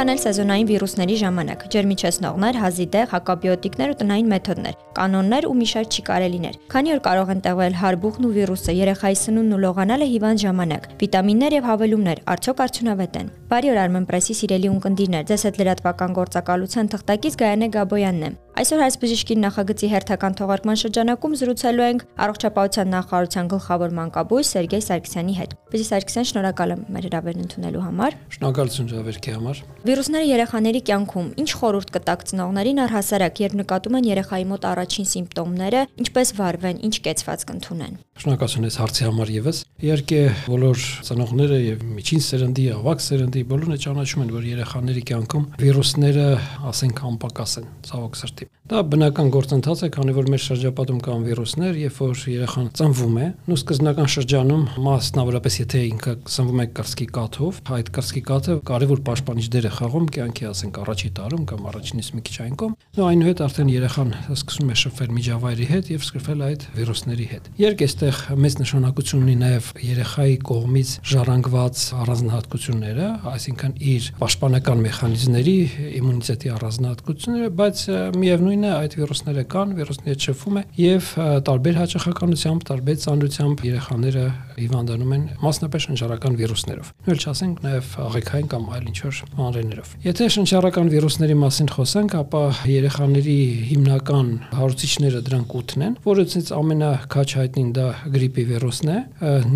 անել սեզոնային վիրուսների ժամանակ։ Ջերմիչեցնողներ, հազիդեղ, հակաբիոտիկներ ու տնային մեթոդներ, կանոններ ու մի շարք չի կարելիներ։ Քանի որ կարող են տեղվել հարբուխն ու վիրուսը, երեխայի սնունդն ու լողանալը հիվանդ ժամանակ։ Վիտամիններ եւ հավելումներ արդյոք արդյունավետ են։ Բարի օր Armen Press-ի սիրելի ունկնդիրներ, ձեզ հետ լրատվական գործակալության թղթակից Գայանե Գաբոյանն է։ Այսօր հայց բժշկի նախագծի հերթական թողարկման շրջանակում զրուցելու ենք առողջապահության նախարարության գլխավոր մանկաբույս Սերգեյ Սարգսյանի հետ։ Բժիշկ Սարգսյան, շնորհակալ եմ մեր հրավերն ընդունելու համար։ Շնորհակալություն ժավերքի համար։ Վիրուսները երեխաների կյանքում ինչ խորհուրդ կտակ ծնողներին առհասարակ, երբ նկատում են երեխայի մոտ առաջին սիմպտոմները, ինչպես վարվեն, ինչ կեցված կընդունեն։ Շնորհակալություն այս հարցի համար եւս։ Իհարկե բոլոր ծնողները եւ միջին սերնդի, ավակ սերնդի բոլորը ճանաչում են, որ երեխաների կյանքում վիրուսները, ասենք, անպակաս են, ցավոք սրտի։ Դա բնական գործընթաց է, քանի որ մեր շրջապատում կան վիրուսներ, երբ որ երեխան ծնվում է, նույն սկզբնական շրջանում, մասնավորապես եթե ինքը ծնվում է կրսկի կաթով, այդ կրսկի կաթը կարևոր պաշտպանիչ դեր է խաղում կյանքի, ասենք, առաջի տարում կամ առաջինից մի քիչ այն կողմ, ու այնուհետ արդեն երեխան սկսում է շփվել միջավայրի հետ եւ սկսվել այդ վիրուսների հետ։ Երբ այստեղ մեծ նշանակություն ունի նաեւ երեխայի կողմից ժառանգված առանձնահատկությունները, այսինքն իր պաշտպանական մեխանիզմների իմունիտետի առանձնահատկությունները, բայց միևնույն Միևնույն է, այդ վիրուսները կան, վիրուսները շփվում է եւ տարբեր հաճախականությամբ, տարբեր ծանրությամբ երեխաները հիվանդանում են մասնապես շնչառական վիրուսներով։ Նույն չասենք նաեւ աղիքային կամ այլ ինչ-որ մանրեներով։ Եթե շնչառական վիրուսների մասին խոսենք, ապա երեխաների հիմնական հարուցիչները դրանք 8-ն են, որոնցից ամենակաչ հայտնին դա գրիպի վիրուսն է։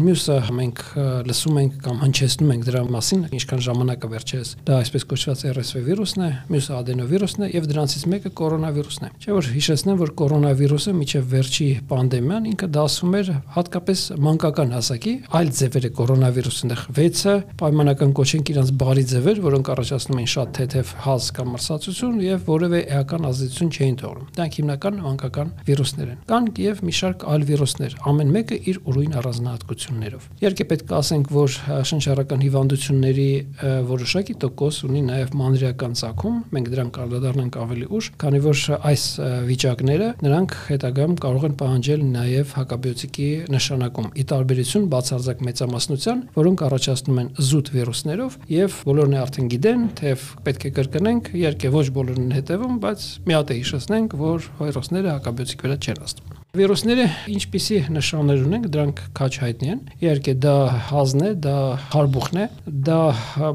Մյուսը մենք լսում ենք կամ հնչեցնում ենք դրա մասին, ինչքան ժամանակը վերջերս դա այսպես կոչված RSV վիրուսն է, մյուսը adenovirusն է եւ դրանցից մեկը կորոնավիրուսն է։ Չէ՞ որ հիշեցնեմ, որ կորոնավիրուսը միջև վերջի պանդեմիան ինքը դասում էր հատկապես մանկական հասակի այլ ձևերը կորոնավիրուսն է 6-ը պայմանական կոչենք իրանց բարի ձևեր, որոնք առաջացնում են շատ թեթև հազ կամ մրսածություն եւ որևէ էական ազդեցություն չէին թողնում։ Դրանք հիմնական մանկական վիրուսներ են։ Կան եւ մի շարք այլ վիրուսներ, ամեն մեկը իր ուրույն առանձնահատկություններով։ Իհարկե պետք է ասենք, որ շնչառական հիվանդությունների որոշակի տոկոս ունի նաեւ մանրիական ցակում, մենք դրան կանդրադառնանք ավելի ուշ, քանի որ այս վիճակները նրանք հետագայում կարող են պահանջել նաև հակաբիոտիկի նշանակում՝ ի տարբերություն բացարձակ մեծամասնության, որոնք առաջացնում են զուտ վիրուսներով եւ բոլորն արդեն գիտեն, թե պետք է կրկնենք, իհարկե ոչ բոլորն հետևում, բայց մի հատ է հիշեցնենք, որ վիրուսները հակաբիոտիկ վրա չեն աստում։ Վիրուսները ինչպիսի նշաններ ունեն, դրանք քաչ հայտնի են։ Իհարկե դա հազն է, դա հարբուխն է, դա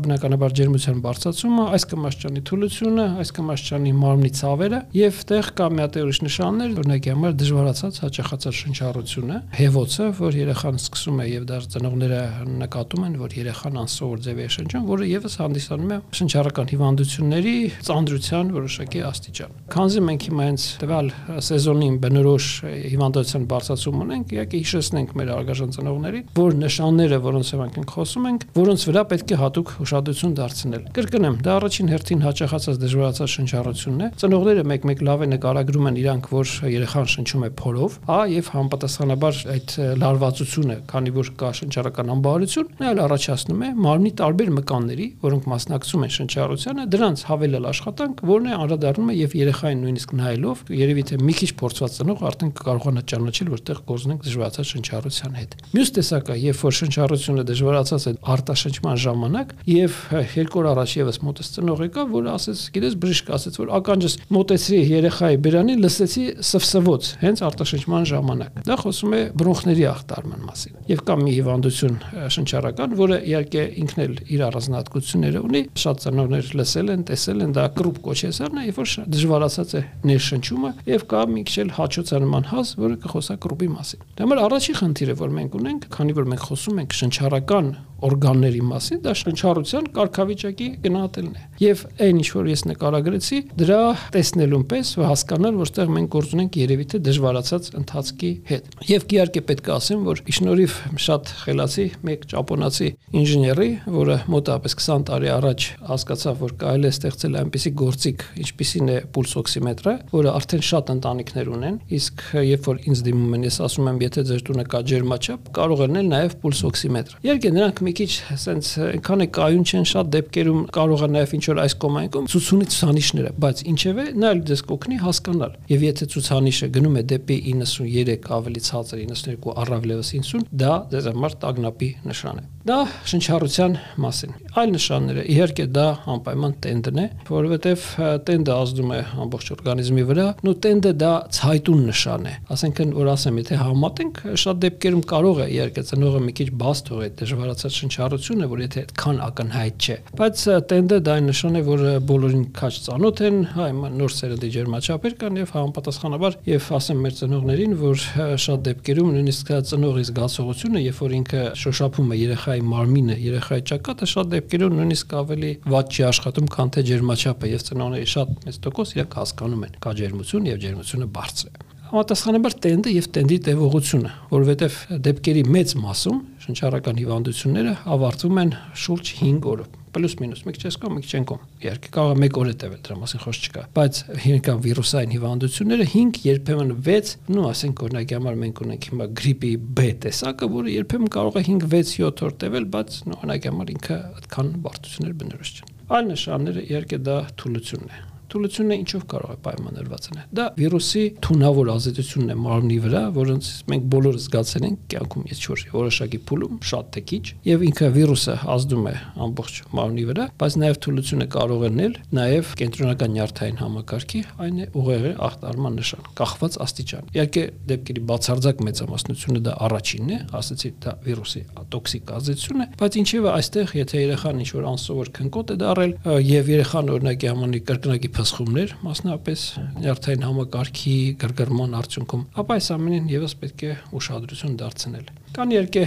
բնականաբար ջերմության բարձրացումը, այս կամաշճանի թուլությունը, այս կամաշճանի մարմնի ցավերը եւ տեղ կա մի հատ ուրիշ նշաններ, օրինակի համար դժվարացած հաճախացած շնչառությունը, հեվոցը, որ երեխան սկսում է եւ դա ծնողները նկատում են, որ երեխան անսովոր ձև է շնչում, որը եւս հանդիսանում է շնչառական հիվանդությունների ծանրության որոշակի աստիճան։ Քանզի մենք հիմա հենց տվյալ սեզոնին բնորոշ հիվանդության բարձրացում ունենք, իհարկե հիշեցնենք մեր արգաժան ծնողներին, որ նշանները, որոնց հետ մենք խոսում ենք, որոնց վրա պետք է հատուկ ուշադրություն դարձնել։ Կրկնեմ, դա առաջին հերթին հաճախացած դժվարացած շնչառությունն է։ Ծնողները մեկ-մեկ լավ է նկարագրում են իրանք, որ երեխան շնչում է փորով, հա, եւ համապատասխանաբար այդ լարվածությունը, քանի որ կա շնչառական անբարություն, նա էլ առաջացնում է մարմնի տարբեր մկանների, որոնք մասնակցում են շնչառությանը, դրանց հավելել աշխատանք, որն է անդրադառնում է եւ երեխային նույնիսկ նայելով, երևի թե մի քիչ փորձված ծնող արդեն կարողանա ճանաչել, որտեղ կորզնենք դժվարացած շնչառության հետ։ Մյուս տեսակը, երբ որ շնչառությունը դժվարացած է արտաշնչման ժամանակ եւ երկու օր առաջ եւս մոտս ծնող եկա, որ ասեց, գիտես, բժիշկ ասեց, որ ականջս մոտեցրի երեխայի բերանին, լսեցի սվսվոց, հենց արտաշնչման ժամանակ։ Դա խոսում է բրոնխների ախտարման մասին։ Եվ կա մի հիվանդություն շնչառական, որը իհարկե ինքն էլ իր առանձնահատկությունները ունի։ Շատ ծնողներ լսել են, տեսել են, դա կրուպ կոչեսարն է, երբ որ դժվարացած է ներշնչումը եւ կա մի քիչ էլ հաճոցանման հազ, որը կխոսա կրուպի մասին։ Դա մեր առաջի խնդիրը, որ մենք ունենք, քանի որ մենք խոսում ենք շնչառական օրգանների մասին, դա շնչառության կարգավիճակի գնահատելն է։ Եվ այն ինչ որ ես նկարագրեցի, դրա տեսնելուն պես հասկանալ, որտեղ մենք գործ ունենք երևի թե դժվարացած ընթացքի հետ։ Եվ իհարկե պետք է ասեմ, որ իշնորիվ շատ խելացի մեկ ճապոնացի ինժեների, որը մոտավորապես 20 տարի առաջ հասկացավ, որ կարելի է ստեղծել այնպիսի գործիք, ինչպիսին է պուլս օքսիմետրը, որը արդեն շատ ընտանիքներ ունեն, իսկ երբ որ ինձ դիմում են, ես ասում եմ, եթե ձեր տունը կա ջերմաչափ, կարող են նաև պուլս օքսիմետր։ Իհարկե նրանք մի քիչ ասենց այնքան է կայուն չեն շատ դեպքերում կարող են նաև ինչ որ այս կամ այն կամ ցուցունի ցուցանիշները, բայց ինչևէ նա էլ ձեզ կօգնի հասկանալ։ Եվ եթե ցուցանիշը գնում է դեպի 93 ավելի ցածր 92 առավելևս 50, դա ձեզ համար տագնապի նշան է։ Դա շնչառության մասին։ Այլ նշանները իհարկե դա անպայման տենդն է, որովհետև տենդը ազդում է ամբողջ օրգանիզմի վրա, ու տենդը դա ցայտուն նշան է։ Ասենքն որ ասեմ, եթե համատենք, շատ դեպքերում կարող է իհարկե ծնողը մի քիչ բաց թողի դժվարացած շնչառությունը, որ եթե այդքան ակնհայտ չէ։ Բայց տենդը դա այն նշան է, որ բոլորին քաչ ծանոթ են, հա, նոր սերնդի ջերմաչափեր կան եւ համապատասխանաբար եւ ասեմ մեր ծնողներին, որ շատ դեպքերում նույնիսկ ծնողի զգացողությունը, երբ որ ինքը շոշափում է երեխայի մարմինը, երեխայի ճակատը, շատ դեպքերում նույնիսկ ավելի ված չի աշխատում, քան թե ջերմաչափը եւ ծնողների շատ մեծ տոկոս իրենք հասկանում են կա ջերմություն եւ ջերմությունը բարձր է համատասխանաբար տենդը եւ տենդի տևողությունը, որովհետեւ դեպքերի մեծ մասում շնչառական հիվանդությունները ավարտվում են շուրջ 5 օրով պլյուս մինուս մի քիչ էսկո մի քիչ ենկոմ իհարկե կարող է 1 օր է տևել դրա մասին խոսք չկա բայց հիմնական վիրուսային հիվանդությունները 5 երբեմն 6 նո ասենք օրինակի համար մենք ունենք հիմա գրիպի B տեսակը որը երբեմն կարող է 5 6 7 օր տևել բայց օրինակի համար ինքը այդքան բարդություններ բնորոշ չեն այլ նշանները իհարկե դա թուլությունն է Թուլությունը ինչով կարող է պայմանավորված լինել։ Դա վիրուսի թունավոր ազդեցությունն է մարմնի վրա, որոնց մենք բոլորը զգացել ենք կյանքում ես չոր որոշակի փուլում, շատ թե քիչ, եւ ինքը վիրուսը ազդում է ամբողջ մարմնի վրա, բայց նաեւ թուլությունը կարող է նել նաեւ կենտրոնական նյարդային համակարգի, այն է ուղեղի ախտարման նշան, կախված աստիճան։ Իհարկե դեպքերի բացարձակ մեծամասնությունը դա առաջինն է, ասացի դա վիրուսի տոքսիկ ազդեցություն է, բայց ինչեւէ այստեղ եթե երեխան ինչ որ անսովոր քնկոտ է դարել եւ երեխան օրինակի համանի կրկնակի փսխումներ, մասնապես նյարդային համակարգի գրգռման արդյունքում, ապա այս ամենին եւս պետք է ուշադրություն դարձնել։ Կան երկե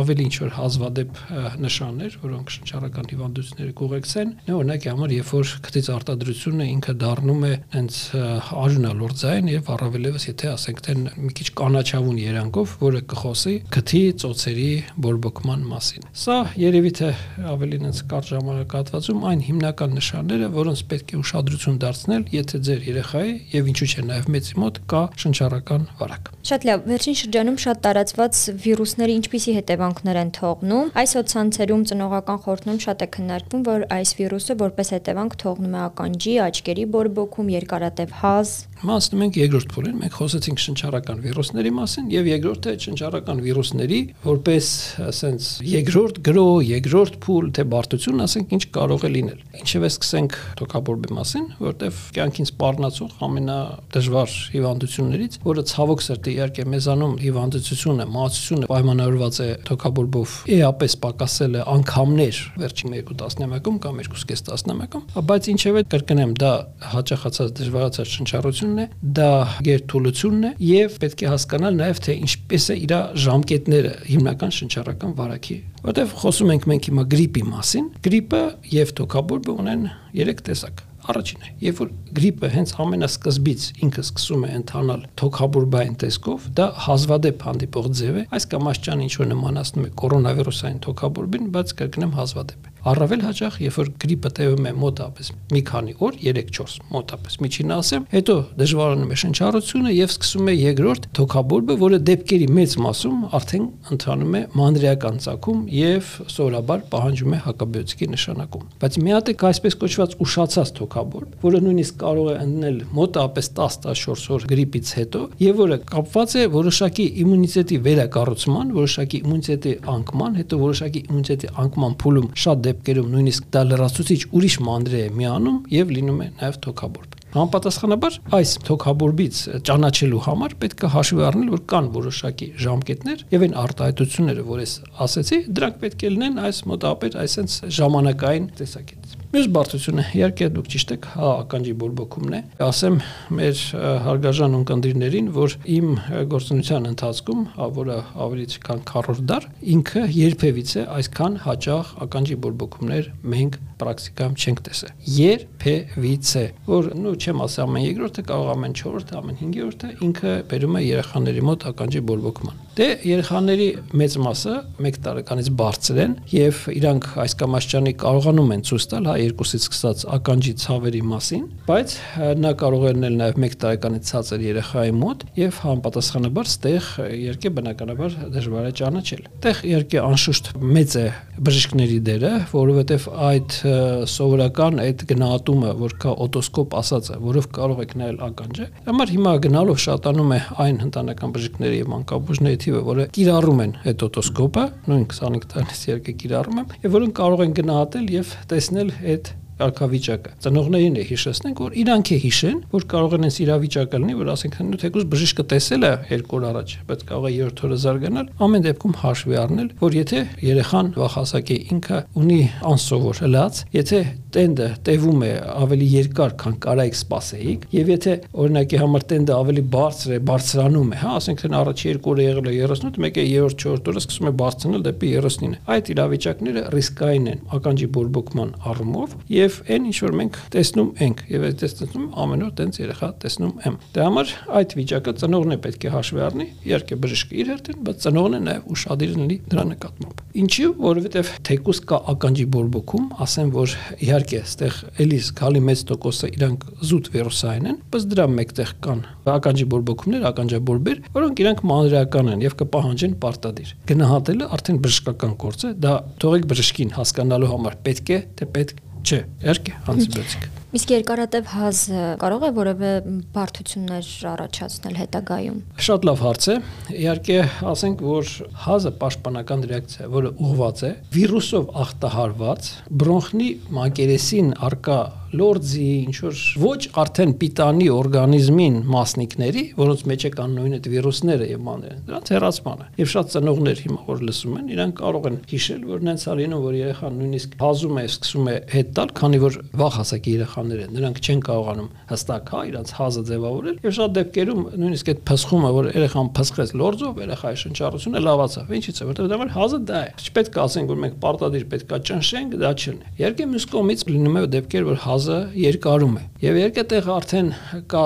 ավելի ինչ որ հազվադեպ նշաններ, որոնք շնչառական հիվանդությունների կուղեկցեն։ Օրինակ, համար երբ որ քթից արտադրությունը ինքը դառնում է հենց արյունալոր ձայն եւ առավելևս եթե ասենք թե մի քիչ կանաչավուն երանգով, որը կխոսի քթի ծոցերի բորբոքման մասին։ Սա երևի թե ավելի հենց կարճ ժամանակահատվածում այն հիմնական նշանները, որոնց պետք է ուշադրություն դարձնել, եթե ձեր երեխայի եւ ինչու՞ չէ նաեւ մեծի մոտ կա շնչառական վարակ։ Շատ լավ, վերջին շրջանում շատ տարածված վիրուսները ինչպիսի հետևանքներ են թողնում։ Այս հոցանցերում ծնողական խորհրդում շատ է քննարկվում, որ այս վիրուսը որպես հետևանք թողնում է ականջի, աչքերի բորբոքում, երկարատև հազ, Մասնում ենք երկրորդ փուլին, մենք խոսեցինք շնչառական վիրուսների մասին եւ երկրորդը շնչառական վիրուսների որպես ասենց երկրորդ գրո, երկրորդ փուլ թե բարդություն, ասենք ինչ կարող է լինել։ Ինչևէ սկսենք թոքաբորբի մասին, որտեվ կյանքին սպառնացող ամենադժվար հիվանդություններից, որը ցավոք սրտի իհարկե մեզանում հիվանդությունը, մահացությունը պայմանավորված է թոքաբորբով էապես պակասել է անգամներ վերջին 2 տասնամյակում կամ 2.5 տասնամյակում, բայց ինչևէ կրկնեմ, դա հաճախացած դժվարացած շնչառություն ջերմությունն է, դա գերթուլությունն է եւ պետք է հասկանալ նաեւ թե ինչպես է իր ժամկետները հիմնական շնչառական վարակի որտեվ խոսում ենք մենք հիմա գրիպի մասին գրիպը եւ թոքաբորբը ունեն 3 տեսակ Առաջինը, երբ որ գրիպը հենց ամենասկզբից ինքը սկսում է ընթանալ թոքաբորբային տեսքով, դա հազվադեպ հանդիպող ձև է, այս կամ աշճան ինչ որ նմանացնում է կորոնավիրուսային թոքաբորբին, բայց կրկնեմ հազվադեպ է։ Առավել հաճախ, երբ որ գրիպը տևում է մոտապես մի քանի օր, 3-4 մոտապես միջինը ասեմ, հետո դժվարանում է շնչառությունը եւ սկսում է երկրորդ թոքաբորբը, որը դեպքերի մեծ մասում արդեն ընթանում է մանրեական ցակում եւ սովորաբար պահանջում է հակաբիոտիկի նշանակում։ Բայց մի հատ է այսպես կոչված ուշացած թոքաբորբ, որը նույնիսկ կարող է ընկնել մոտապես 10-14 օր գրիպից հետո եւ որը կապված է որոշակի իմունիտետի վերակառուցման, որոշակի իմունիտետի անկման, հետո որոշակի իմունիտետի անկման փուլում շատ դեպքերում նույնիսկ դա լրացուցիչ ուրիշ մանրե է միանում եւ լինում է նաեւ թոքաբորբ։ Համապատասխանաբար այս թոքաբորբից ճանաչելու համար պետք է հաշվի առնել, որ կան որոշակի ժամկետներ եւ այն արտահայտությունները, որ ես ասացի, դրանք պետք է լինեն այս մոտապետ այսենց ժամանակային տեսակետից։ Մյուս բարդությունը իհարկե դուք ճիշտ եք, հա ականջի բորբոքումն է։ Ասեմ մեր հարգաժան ունկնդիրներին, որ իմ գործունեության ընթացքում, որը ավելի քան 40 դար, ինքը երբևիցե այսքան հաճախ ականջի բորբոքումներ մենք պրակտիկայում չենք տեսել։ Երբևիցե, որ նո չեմ ասի ամեն երկրորդը, կարող ամեն 4-րդը, ամեն 5-րդը ինքը բերում է երեխաների մոտ ականջի բորբոքման։ Դե երեխաների մեծ մասը 1 տարեկանից բարձր են եւ իրանք այս կամ այս ճանի կարողանում են ցույց տալ, հա 2-ից սկսած ականջի ցավերի մասին, բայց նա կարող է լինել նաև 1 տարեկանից ցածր երեխայի մոտ եւ համապատասխանաբար ստեղ երկե բնականաբար դժվար է ճանաչել։ Տեղ երկե անշուշտ մեծ է բժիշկների դերը, որովհետեւ այդ սովորական այդ գնահատումը, որ կա օտոսկոպ ասածը, որով կարող եք նայել ականջը, համար հիմա գնալով շատանում է այն հնդանական բժիշկների եւ մանկաբույժների թիվը, որը կիրառում են այդ օտոսկոպը, նույն 25 տարից երկը կիրառում եմ, եւ որոնք կարող են գնահատել եւ տեսնել այդ կարգավիճակը։ Ծնողներին է հիշեցնենք, որ իրանք է հիշեն, որ կարող են այս իրավիճակը լինի, որ ասենք հենց թեկուզ բժիշկը տեսել է 2 օր առաջ, բայց կարող է 3 օրը զարգանալ, ամեն դեպքում հաշվի առնել, որ եթե երեխան վախասակի ինքը ունի անսովոր հլած, եթե տենդը տևում է ավելի երկար, քան կարայք սպասեիք, եւ եթե օրինակի համար տենդը ավելի բարձր է, բարձրանում է, հա, ասենք թե առաջ 2 օրը եղել է 38, մեկը 3-րդ 4-րդ օրը սկսում է բարձրանել դեպի 39։ Այդ իրավիճակները ռիսկային են ականջի բորբոքման առումով եւ այն ինչ որ մենք տեսնում ենք եւ այդ տեսնում ամեն օր տենց երեխա տեսնում եմ։ Դրա համար այդ վիճակը ծնողն է պետք է հաշվի առնի, իհարկե բժիշկը իր հերթին, բայց ծնողն է նաեւ ուշադիր լինի դրա նկատմամբ։ Ինչի, որովհետեւ թեկուս կա ականջի բորբոքում, ասեմ որ իհարկե այստեղ էլի զգալի մեծ տոկոսը իրանք զուտ վիրուսային են, բայց դրա մեկտեղ կան ականջի բորբոքումներ, ականջաբորբեր, որոնք իրանք մանրեական են եւ կպահանջեն պարտադիր։ Գնահատելը արդեն բժշկական գործ է, դա թողեք բժշկին հասկանալու համար պետք է, թե պետք չէ։ Իհարկե, անտիբիոտիկ։ Իսկ երկարատև հազը կարող է որևէ բարդություններ առաջացնել հետագայում։ Շատ լավ հարց է։ Իհարկե, ասենք, որ հազը պաշտպանական ռեակցիա, որը ուղված է վիրուսով ախտահարված բրոնխնի մակերեսին արկա լորձի, ինչ որ ոչ արդեն պիտանի օրգանիզմին մասնիկների, որոնց մեջ է կան նույն այդ վիրուսները եւ մաները, դրանց հեռացմանը։ Եվ շատ ծնողներ հիմա որ լսում են, իրանք կարող են հիշել, որ նենց արինում, որ երեխան նույնիսկ հազում է, սկսում է հետ տալ, քանի որ վաղ հասակի երեխաներ են, նրանք չեն կարողանում հստակ հա իրանց հազը ձևավորել եւ շատ դեպքերում նույնիսկ այդ փսխումը, որ երեխան փսխեց լորձով, երեխայի շնչառությունը լավացավ։ Ինչի՞ց է, որտեղ դա հազը դա է։ Չպետք է ասենք, որ մենք պարտադիր պետքա ճնշենք, դա չլինի։ Երկե մյուս կողմից լինում է դեպքեր, որ հազ գազը երկարում է։ Եվ երկետեղ արդեն կա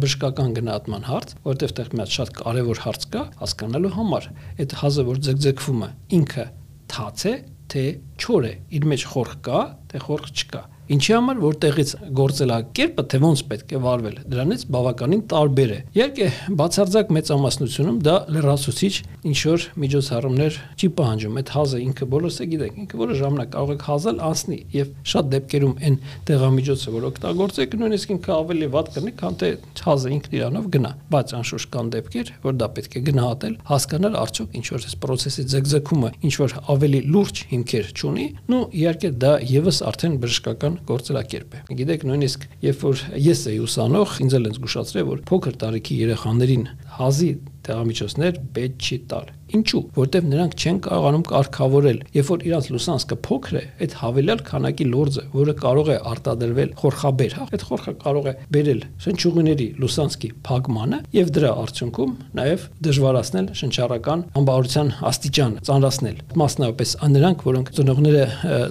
բժշկական գնահատման հարց, որտեղ տեղ մի հատ շատ կարևոր հարց կա հասկանալու համար։ Այդ հազը որ ձգձգվում է, ինքը թաց է, թե չոր է, իր մեջ խորխ կա, թե խորխ չկա։ Ինչի համար որտեղից գործելակերպը թե ոնց պետք է վարվել, դրանից բավականին տարբեր է։ Իհարկե, բացարձակ մեծամասնությունում դա լրացուցիչ ինչ որ միջոցառումներ չի պահանջում։ Այդ հազը ինքը բոլորս է գիտենք, ինքը որը ժամանակ կարող եք հազալ անցնի եւ շատ դեպքերում այն դեղամիջոցը, որ օգտագործեք, նույնիսկ ինքը ավելի վատ կլինի, քան թե հազը ինքն իրանով գնա։ Բայց անշուշտ կան դեպքեր, որ դա պետք է գնահատել, հասկանալ արդյոք ինչ որ այս process-ի ձգձգումը ինչ որ ավելի լուրջ հիմքեր չունի, նու իհարկե դա եւս արդեն բժշկական ուսանողական գործելակերպ է։ Գիտեք, նույնիսկ երբ որ ես էի ուսանող, ինձ էլ ինձ զգուշացրել, որ փոքր տարիքի երեխաներին հազի տեղամիջոցներ պետք չի տալ Ինչու? Որտեվ նրանք չեն կարողանում կարգավորել։ Երբ որ իրանց լուսանցքը փոքր է, այդ հավելյալ քանակի լորձը, որը կարող է արտադրվել խորխաբեր, հա, այդ խորխը կարող է բերել շնչուղիների լուսանցքի փակմանը եւ դրա արդյունքում նաեւ դժվարացնել շնչառական ամբարության աստիճանը, ծանրացնել։ Մասնավորապես նրանք, որոնք ծնողները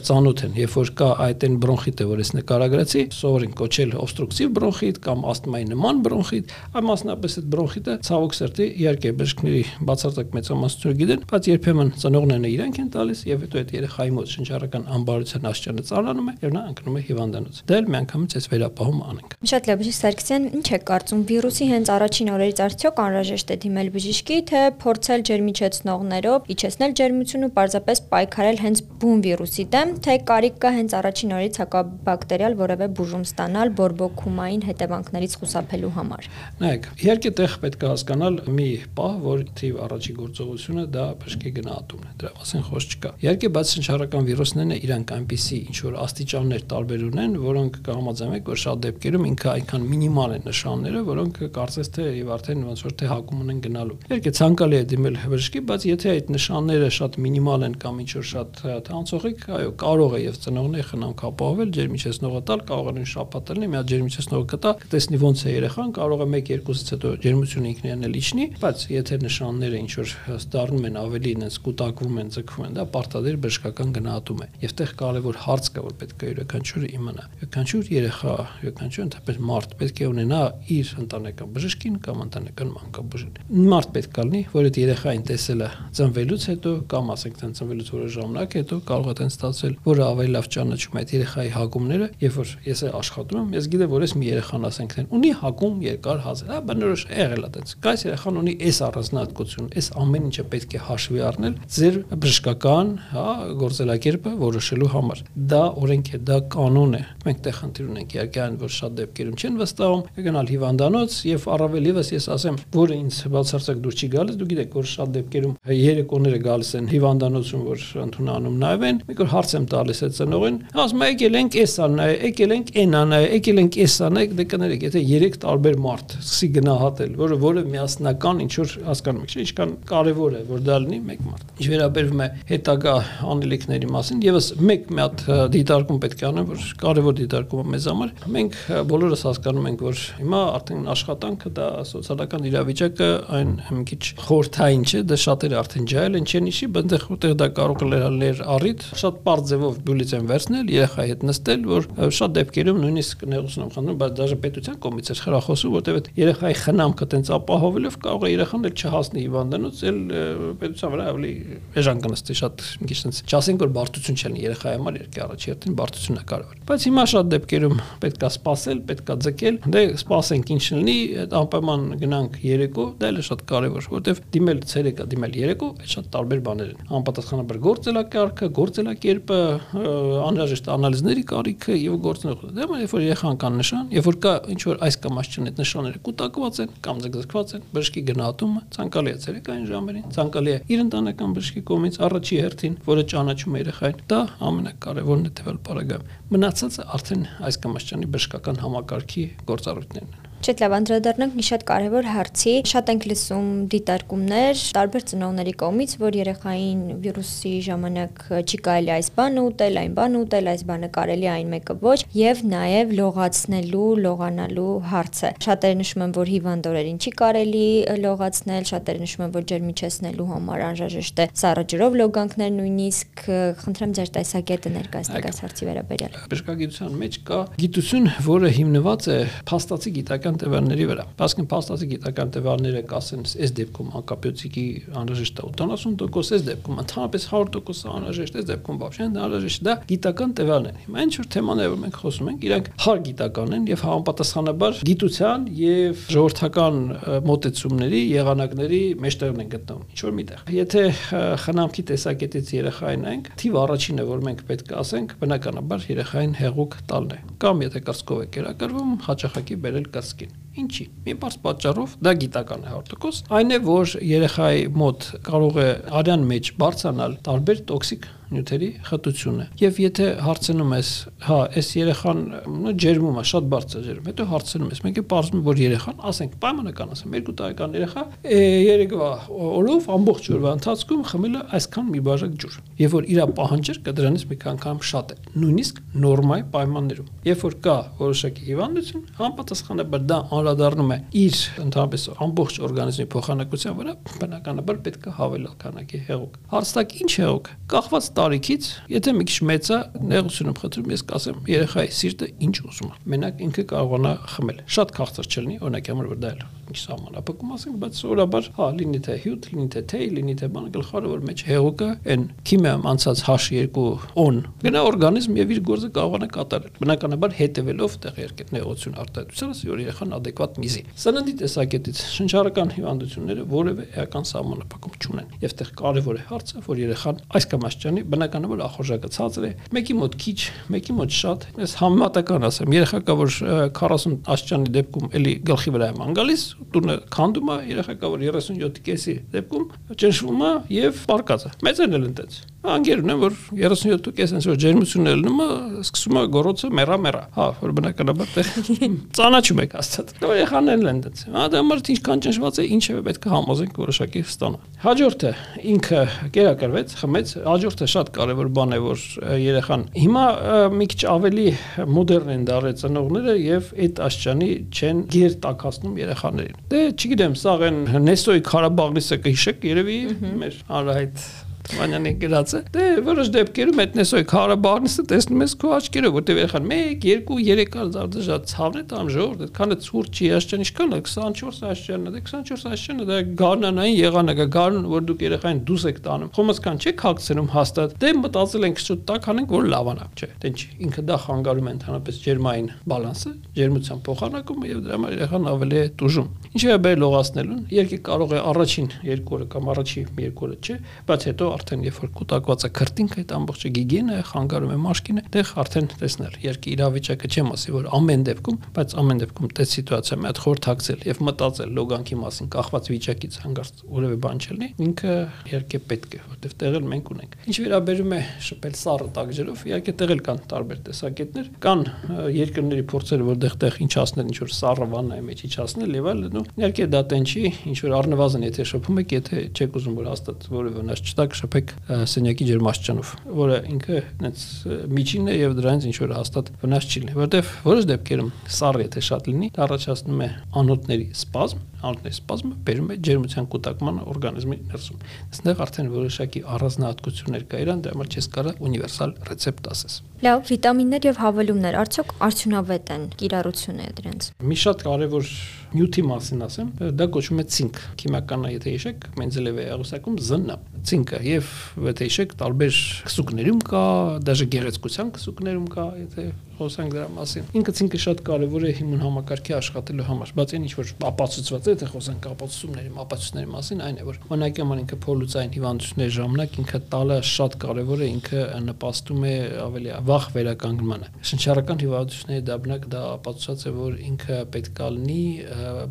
ծանոթ են, երբ որ կա այդ այն բրոնխիտը, որ ես նկարագրացի, սովորին կոչել օբստրուկտիվ բրոնխիտ կամ ասթմայի նման բրոնխիտ, այ մասնավորապես այդ բրոնխիտը ցավոք սրտի իհարկե բժշկների բացարձակ մեծամասն ուսուցչությունը գիտեն, բայց երբեմն ծնողներն իրանք են տալիս եւ հետո այդ երեխայի մոտ շնչառական ամբարության աստիճանը ծառանում է եւ նա ընկնում է հիվանդանոց։ Դա էլ միանգամից այս վերապահում անենք։ Շատ լավ, բժիշկ Սարգսյան, ինչ է կարծում վիրուսի հենց առաջին օրերից արդյոք անհրաժեշտ է դիմել բժշկի, թե փորձել ջերմիչեցնողներով իջեցնել ջերմությունը, պարզապես պայքարել հենց բուն վիրուսի դեմ, թե կարիք կա հենց առաջին օրից հակաբակտերիալ որևէ բուժում ստանալ բորբոքումային հետևանքներից խուսափելու համար։ Նայեք, իհարկե տեղ պետք է հասկանալ մի պահ, որ թիվ առաջի գործողություն հաջողությունը դա բժշկի գնահատումն է, դրա մասին խոսք չկա։ Իհարկե, բայց շնչառական վիրուսներն իրանք այնպիսի ինչ որ աստիճաններ տարբեր ունեն, որոնք կհամաձայնենք, որ շատ դեպքերում ինքը այնքան մինիմալ են նշանները, որոնք կարծես թե եւ արդեն ոնց որ թե հակում ունեն գնալու։ Իհարկե, ցանկալի է դիմել բժշկի, բայց եթե այդ նշանները շատ մինիմալ են կամ ինչ որ շատ թանցողիկ, այո, կարող է եւ ծնողները խնամք ապահովել ջերմիչեցնողը տալ, կարող են շապատելնի, մի հատ ջերմիչեցնողը կտա, կտեսնի ոնց է երեխան, կարող է 1-2-ից հետո ջերմությունը ինքնին էլ իջնի, բայց եթե նշանները ինչ որ դառնում են ավելի այնպես կուտակվում են, ձգվում են, դա պարտադիր բժշկական գնահատում է։ Եվ տեղ կարևոր հարց կա, որ պետք է յուրաքանչյուրը իմանա։ Յուրաքանչյուր երեխա, յուրաքանչյուր ընդհանրապես մարդ պետք է ունենա իր ընտանեկան բժշկին կամ ընտանեկան մանկաբուժին։ Մարդ պետք է լինի, որ այդ երեխային տեսել է ծնվելուց հետո կամ ասենք տեն ծնվելուց որը ժամանակ հետո կարող է տեն ստացել, որը ավելի լավ ճանաչում է այդ երեխայի հագումները, երբ որ ես աշխատում եմ, ես գիտեմ, որ ես մի երեխան ասենք ունի հագում երկար հազար, հա բնորոշ եղել է տենց։ Կայս երեխան ունի այս առանձնահատկություն, այս ամեն ինչը պետք է հաշվի առնել ձեր բժշկական, հա, գործելակերպը որոշելու համար։ Դա օրենք է, դա կանոն է։ Մենք տեղ խնդիր ունենք իհարկե այն, որ շատ դեպքերում չեն վստահում, կգնալ հիվանդանոց եւ առավել եւս ես ասեմ, որը ինձ բացարձակ դուր չի գալիս, դու գիտեք, որ շատ դեպքերում երեկոները գալիս են հիվանդանոցում, որ ընդունանում նայվեն, մի կոր հարց եմ տալիս այդ ծնողին, ասում եկել ենք էսա նայ, եկել ենք էնա նայ, եկել ենք էսա նայ, դե կներեք, եթե 3 տարբեր մարդ սկսի գնահատել, որը որը միասնական ինչ որ հասկանում եք, ինչքան կարևոր է, որ դա լինի մեկ մարդ։ Ինչ վերաբերվում է հետագա անելիքների մասին, եւս մեկ մի հատ դիտարկում պետք է անեմ, որ կարևոր դիտարկումը մեզ համար։ Մենք բոլորս հասկանում ենք, որ հիմա արդեն աշխատանքը դա սոցիալական իրավիճակը այն մի քիչ խորթային չէ, դա շատերը արդեն ջայել են, չեն իշի, բնտեղ ուտեղ դա կարող է լեր առիթ, շատ པարզ ձևով բյուլից են վերցնել, երեխայի հետ նստել, որ շատ դեպքերում նույնիսկ նեղություն եմ խնդրում, բայց դաժե պետության կողմից է խրախոսում, որտեղ այդ երեխայի խնամքը տենց ապահովելով կարող է երախան էլ չհասնի հիվանդանոց, էլ պետության վրա ավելի էժան կնստի շատ մի քիչ sense։ Չասենք որ բարդություն չլինի երեխայի համար երկի առաջ երթին բարդությունն է կարևոր։ Բայց հիմա շատ դեպքերում պետքա սпасել, պետքա ձգել, դե սпасենք ինչ լինի, այդ անպայման գնանք երեկո, դա էլ շատ կարևոր, որովհետև դիմել ցերեկը, դիմել երեկո, այդ շատ տարբեր բաներ են։ Անպատասխանաբար գործելա կարգը, գործելա կերպը, անհրաժեշտ անալիզների կարիքը եւ գործնող։ դե Դա երբ որ երեխան կան նշան, երբ որ կա ինչ որ այս կամ այս չն այդ նշանները կուտակված են կամ ձգձգված են, բժշկի գնահատումը ցանկալի է ցերեկային ժամերին, ցանկալի է իր ընտանեկան բժշկի կողմից առաջի հերթին, որը ճանաչում է երեխային։ Դա ամենակարևորն է տևել բարագայում։ Մնացածը արդեն այս կամ այս ճանի բժշկական համակարգի գործառույթներն են։ Չէ, լավ անդրադառնանք մի շատ կարևոր հարցի։ Շատ ենք լսում դիտարկումներ տարբեր ծնողների կողմից, որ երեխային վիրուսի ժամանակ չի կարելի այս բանը ուտել, այն բանը ուտել, այս բանը կարելի այն մեկը ոչ, եւ նաեւ լողացնելու, լողանալու հարցը։ Շատերը նշում են, որ հիվանդ օրերին չի կարելի լողացնել, շատերը նշում են, որ ջերմիչեցնելու համար անհրաժեշտ է սառը ջրով լոգանքներ նույնիսկ։ Խնդրեմ ձեր տեսակետը ներկայացնեք այս հարցի վերաբերյալ։ Բժշկագիտության մեջ կա գիտություն, որը հիմնված է փաստացի գիտական գիտական տվյալների վրա։ Բասկին փաստացի գիտական տվյալները կասեն, այս դեպքում հակապյոցիկի անհրաժեշտ է 80%, այս դեպքում ընդհանրապես 100% անհրաժեշտ, այս դեպքում բավարար անհրաժեշտ։ Դա գիտական տվյալներ են։ Հիմա ինչ որ թեմաներ որ մենք խոսում ենք, իրանք հար գիտական են եւ համապատասխանաբար գիտության եւ ժողովրդական մոտեցումների եղանակների մեջտեղն են գտնվում։ Ինչ որ միտեղ։ Եթե խնամքի տեսակետից երեխային ենք, թիվ առաջինը որ մենք պետք է ասենք, բնականաբար երեխային հեղուկ տալն է։ Կամ եթե կրծքով է կերակրվում, հաճախակի բերել կրծքի Michigan Ինչի։ Մի բարձ պատճառով դա գիտական է 100%, այն է, որ երեխայի մոտ կարող է արյան մեջ բարձրանալ տարբեր տոքսիկ նյութերի խտությունը։ Եվ եթե հարցնում ես, հա, այս երեխան ջերմում է, շատ բարձր ջերմ, հետո հարցնում ես, մենք է պարզում որ երեխան, ասենք պայմանական ասեմ, 2 տարեկան երեխա երեկվա օրով ամբողջ օրվա ընթացքում խմել է այսքան մի բաժակ ջուր։ Եվ որ իր պահանջարկը դրանից մի անգամ շատ է, նույնիսկ նորմալ պայմաններում։ Երբ որ կա որոշակի հիվանդություն, համապատասխանաբար դա անդրադառնում է իր ընդհանրապես ամբողջ օրգանիզմի փոխանակության վրա, բնականաբար պետք է հավելել քանակի հեղուկ։ Հարցտակ ինչ հեղուկ։ Կախված տարիքից, եթե մի քիչ մեծ է, նեղություն եմ խնդրում, ես կասեմ, երեխայի սիրտը ինչ ուզում է։ Մենակ ինքը կարողանա խմել։ Շատ քաղցր չլինի, օրինակ համար որ դա էլ ինչ սահմանափակում ասենք, բայց սովորաբար, հա, լինի թե հյութ, լինի թե թեյ, լինի թե բան, գլխարը որ մեջ հեղուկը այն քիմիայում անցած H2 on գնա օրգանիզմ եւ իր գործը կարողանա կատարել։ Բնականաբար հետևելով տեղի երկետ նեղություն արտադրությանը, որ երեխան adekvat միզի։ Սննդի տեսակետից շնչառական հիվանդությունները որևէ էական սահմանափակում չունեն։ Եվ տեղ կարևոր է հարցը, որ երեխան այս կամ այս ճանի բնականաբար ախորժակը ցածր է, մեկի մոտ քիչ, մեկի մոտ շատ։ Ես համեմատական ասեմ, երեխա կա որ 40 աշճանի դեպքում էլի գլխի վրա է մանգալիս, տունը քանդում է, երեխա կա որ 37-ի կեսի դեպքում ճնշվում է եւ պարկած է։ Մեծերն էլ ընտեց։ Անգեր ունեմ որ 37 կես այնց որ ջերմությունն է լնում, սկսում է գորոցը մեռա մեռա։ Հա, որ բնականաբար դե ծանաչում եք աստած։ Դե երեխաներն են դից։ Հա, դա մարդ ինչքան ճնշված է, ինչևէ պետք է համոզենք որոշակի ստանա։ Հաջորդը ինքը կերակրվեց, խմեց։ Հաջորդը շատ կարևոր բան է, որ երեխան հիմա մի քիչ ավելի մոդեռն են դարել ծնողները եւ այդ աշճանի չեն գեր տակածնում երեխաներին։ Դե չգիտեմ, սա այն Նեսոյի Ղարաբաղլիսը կհիշեք, երևի մեր անհայտ Մանյանի գրած է։ Դե որոշ դեպքերում այդ նեսոյ Ղարաբաղնիսը տեսնում ես քո աչքերով, որտեղ երեխան 1, 2, 3 արձարդժա ցավն է տամ ժողովուրդ, այդքան է ցուրտ չի աշճան ինչքան է 24 աշճանն է, 24 աշճանը դա գարնանային եղանակ է, գարուն որ դուք երեխային դուս եք տանում։ Խոմսկան չեք հագցնում հաստատ։ Դե մտածել ենք շուտ տակ անենք, որ լավանակ չէ։ Դե ինչի ինքը դա խանգարում է ընդհանրապես ջերմային բալանսը, ջերմության փոխանակումը եւ դրա համար երեխան ավելի է տուժում։ Ինչի է բեր լողացնելուն, երկի կարող է առաջին երկու օրը կամ առաջի երկու օրը չէ, բայց հետո արդեն երբ որ կուտակված է քրտինք այդ ամբողջը գիգենը խանգարում է մաշկինը, դեղ արդեն տեսնել երկի իրավիճակը չեմ ասի որ ամեն դեպքում, բայց ամեն դեպքում դա սիտուացիա մի հատ խորթակցել եւ մտածել լոգանքի մասին կախված վիճակից հանգարց որևէ բան չլինի, ինքը իհարկե պետք է, որտեվ տեղել մենք ունենք։ Ինչ վերաբերում է շփել սառը տակջերով, իհարկե տեղել կան տարբեր տեսակետներ, կան երկրների փորձերը, որտեղ տեղ ինչ ասնել, ինչ որ սառը վաննայի մեջ ինչ ասնել եւ այլն, ու իհարկե դա տեն չի, ինչ որ առնվազն եթե շփում եք, եթե չեք ուզում որ հաստատ որևէ վնաս չտակ, շփեք սենյակի ջերմաստիճանով, որը ինքը այնց միջինն է եւ դրանից ինչ որ հաստատ վնաս չի լինի, որտեվ որոշ դեպքերում սառը եթե շատ լինի, դա առաջացնում է անոթների սպազմ, անոթների սպազմը բերում է ջերմության կուտակման օրգանիզմի ներսում։ Այստեղ արդեն որոշակի առանձնահատկություններ կա իրան, դրա համար չես կարա ունիվերսալ ռեցեպտ ասես։ Լավ, վիտամիններ եւ հավելումներ արդյոք արդյունավետ են կիրառությունը դրանց։ Մի շատ կարևոր նյութի մասին ասեմ, դա կոչվում է ցինկ։ Քիմիականն եթե հիշեք, Մենզելևի աղյուսակում ԶՆ ցինկը եւ եթե հիշեք, տարբեր քսուկներում կա, դաժե գեղեցկության քսուկներում կա, եթե խոսանք դրա մասին։ Ինքը ցինկը շատ կարևոր է հիմուն համակարգի աշխատելու համար, բայց այն ինչ որ ապացուցված է, թե խոսանք ապացուցումների, ապացույցների մասին, այն է որ մնակյաման ինքը փոլուցային հիվանդությունների ժամանակ ինքը տալը շատ կարևոր է, ինքը նպաստում է ավելի վաղ վերականգնմանը։ Շնչառական հիվանդությունների դաբնակ դա ապացուցած է, որ ինքը պետք է լինի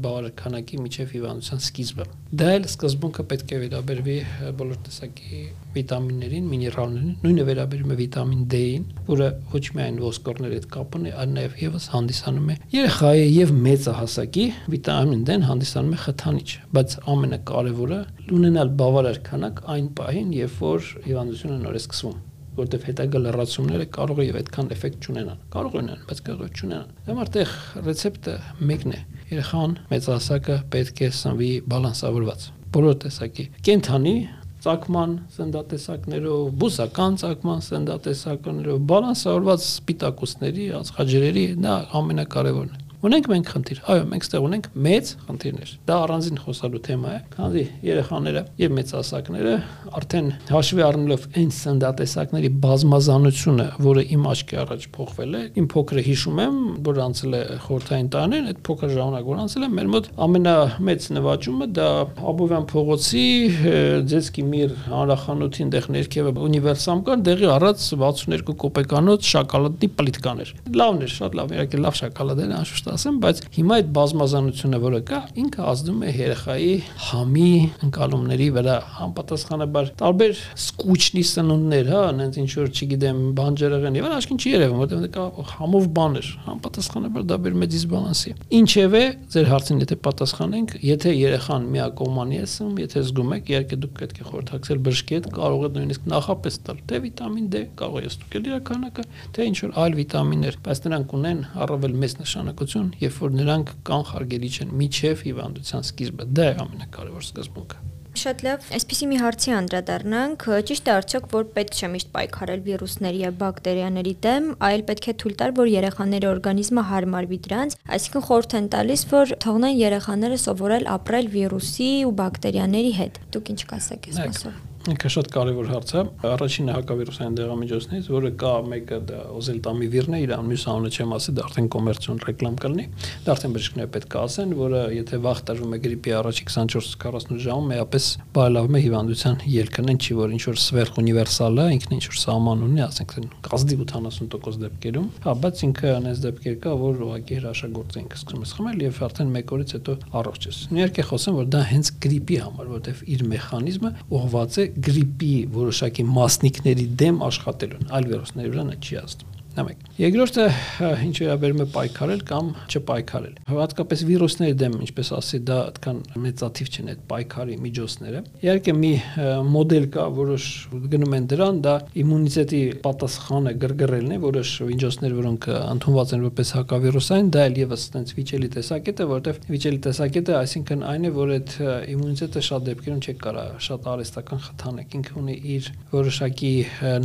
բավարար քանակի միջև հիվանդության սկիզբը։ Դա էլ սկզբունքը պետք է վերաբերվի բոլոր տեսակի վիտամիններին, միներալներին, նույնը վերաբերում է վիտամին D-ին, որը ոչ միայն ոսկորների հետ կապ ունի, այլ նաև եւս հանդիսանում է երեխայի եւ մեծահասակի վիտամին D-ն հանդիսանում է խթանիչ, բայց ամենակարևորը ունենալ բավարար քանակ այն պահին, երբ որ հիվանդությունը նոր է սկսվում որտեվ հետագա լրացումները կարող է եւ այդքան էֆեկտ չունենան։ Կարող ունենան, բայց կարող չունենան։ Դեմ արդեղ ռեցեպտը մեկն է։ Երեխան մեծահասակը պետք է սնվի բալանսավորված։ Բոլոր տեսակի կենթանի ցակման սնդատեսակներով, բուսական ցակման սնդատեսակներով, բալանսավորված սպիտակուցների, ածխաջրերի դա ամենակարևորն է։ Ունենք մենք խնդիր։ Այո, մենք ստեղ ունենք մեծ խնդիրներ։ Դա առանձին խոսալու թեմա է, քանի երեխաները եւ մեծահասակները արդեն հաշվի առնելով այն սնդատեսակների բազմազանությունը, որը իմ աչքի առաջ փոխվել է, իմ փոքրը հիշում եմ, որ անցել է խորթային տանեն, այդ փոքր ժամանակ որ անցել է, մեր մոտ ամենամեծ նվաճումը դա Աբովյան փողոցի ձեցկի միր հանրախանութին դեղ ներքևը ունիվերսամ կար, դեղի առած 62 կոպեկանոց շոկոլադի պլիտկաներ։ Լավն էր, շատ լավ, իհարկե լավ շոկոլադ էր, անշուշտ ասեմ, բայց հիմա այդ բազմազանությունը, որը կա, ինքը ազդում է երեխայի համի ընկալումների վրա համապատասխանաբար տարբեր սկուչնի սնունդներ, հա, այնց ինչ որ չգիտեմ, բանջարեղեն եւ այլն, չի երևում, որտեղ կա համով բաներ, համապատասխանաբար դա բերում է դիսբալանսի։ Ինչևէ, ձեր հարցին եթե պատասխանենք, եթե երեխան միակողմանի է սնում, եթե զգում եք, իհարկե դուք պետք է խորհրդակցել բժշկի հետ, կարող եք նույնիսկ նախապես տալ թե վիտամին D, կարող է ստուգել իր քանակը, թե ինչ որ այլ վիտամիններ, բայց նրանք ունեն առավել մեծ նշանակություն հիվանդություն, երբ որ նրանք կանխարգելիչ են միջև հիվանդության սկիզբը։ Դա է ամենակարևոր սկզբունքը։ Շատ լավ, այսպեսի մի հարցի անդրադառնանք, ճիշտ է արդյոք, որ պետք չէ միշտ պայքարել վիրուսների եւ բակտերիաների դեմ, այլ պետք է թույլ տալ, որ երեխաների օրգանիզմը հարմարվի դրանց, այսինքն խորհուրդ են տալիս, որ թողնեն երեխաները սովորել ապրել վիրուսի ու բակտերիաների հետ։ Դուք ինչ կասեք այս մասով։ Ինքը շատ կարևոր հարց է։ Առաջինը հակավիրուսային դեղամիջոցներից, որը կա մեկը դա օզելտամիվիրն է, իր մյուս անունը չեմ ասի, դա արդեն կոմերցիոն ռեկլամ կլինի։ Դա արդեն բժիշկները պետք է ասեն, որը եթե վաղ տարվում է գրիպի առաջի 24-48 ժամում մեապես բարելավում է հիվանդության ելքը, այն չի որ ինչ որ սվերխ ունիվերսալ է, ինքն ինչ որ սահման ունի, ասենք կազդի 80% դեպքերում, հա, բայց ինքը այնպես դեպքեր կա, որ ուղղակի հրաշագործ ենք սկսում ես խմել եւ արդեն մեկ օրից հետո առողջ ես։ Իհարկե խոսեմ, որ դա հենց գրիպի համար, որովհետեւ իր մեխանիզմը ուղղված է գրիպի որոշակի մասնիկների դեմ աշխատելուն, այլ վիրուսների վրա չի ազդում։ Դա մեկ։ Երկրորդը ինչ վերաբերում է պայքարել կամ չպայքարել։ Հատկապես վիրուսների դեմ, ինչպես ասի, դա այդքան մեծաթիվ չեն այդ պայքարի միջոցները։ Իհարկե մի մոդել կա, որոշ գնում են դրան, դա իմունիտետի պատասխանը գրգռելն է, որոշ միջոցներ, որոնք ընդունված են որպես հակավիրուսային, դա էլ եւս այդպես վիճելի տեսակետ է, որովհետեւ վիճելի տեսակետը այսինքն այն է, որ այդ իմունիտետը շատ դեպքերում չի կարա շատ արհեստական խթանեք։ Ինքը ունի իր որոշակի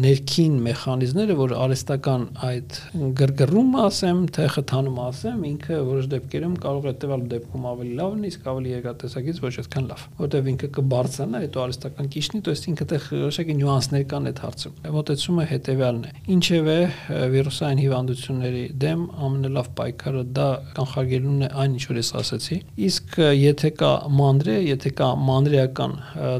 ներքին մեխանիզմները, որ արհեստական այդ գրգռումը ասեմ, թե խթանումը ասեմ, ինքը որոշ դեպքերում կարող է տևալ դեպքում ավելի լավն, իսկ ավելի երկատեսակից ոչ այդքան լավ, որտեղ ինքը կբարձրանա, հետո արհեստական կիշնի, то есть ինքը տեղ որոշակի նյուանսներ կան այդ հարցում։ Մոտեցումը հետեւյալն է։ Ինչևէ վիրուսային հիվանդությունների դեմ ամենալավ պայքարը դա կանխարգելումն է այն ինչ որ ես ասացի։ Իսկ եթե կա մանրե, եթե կա մանրեական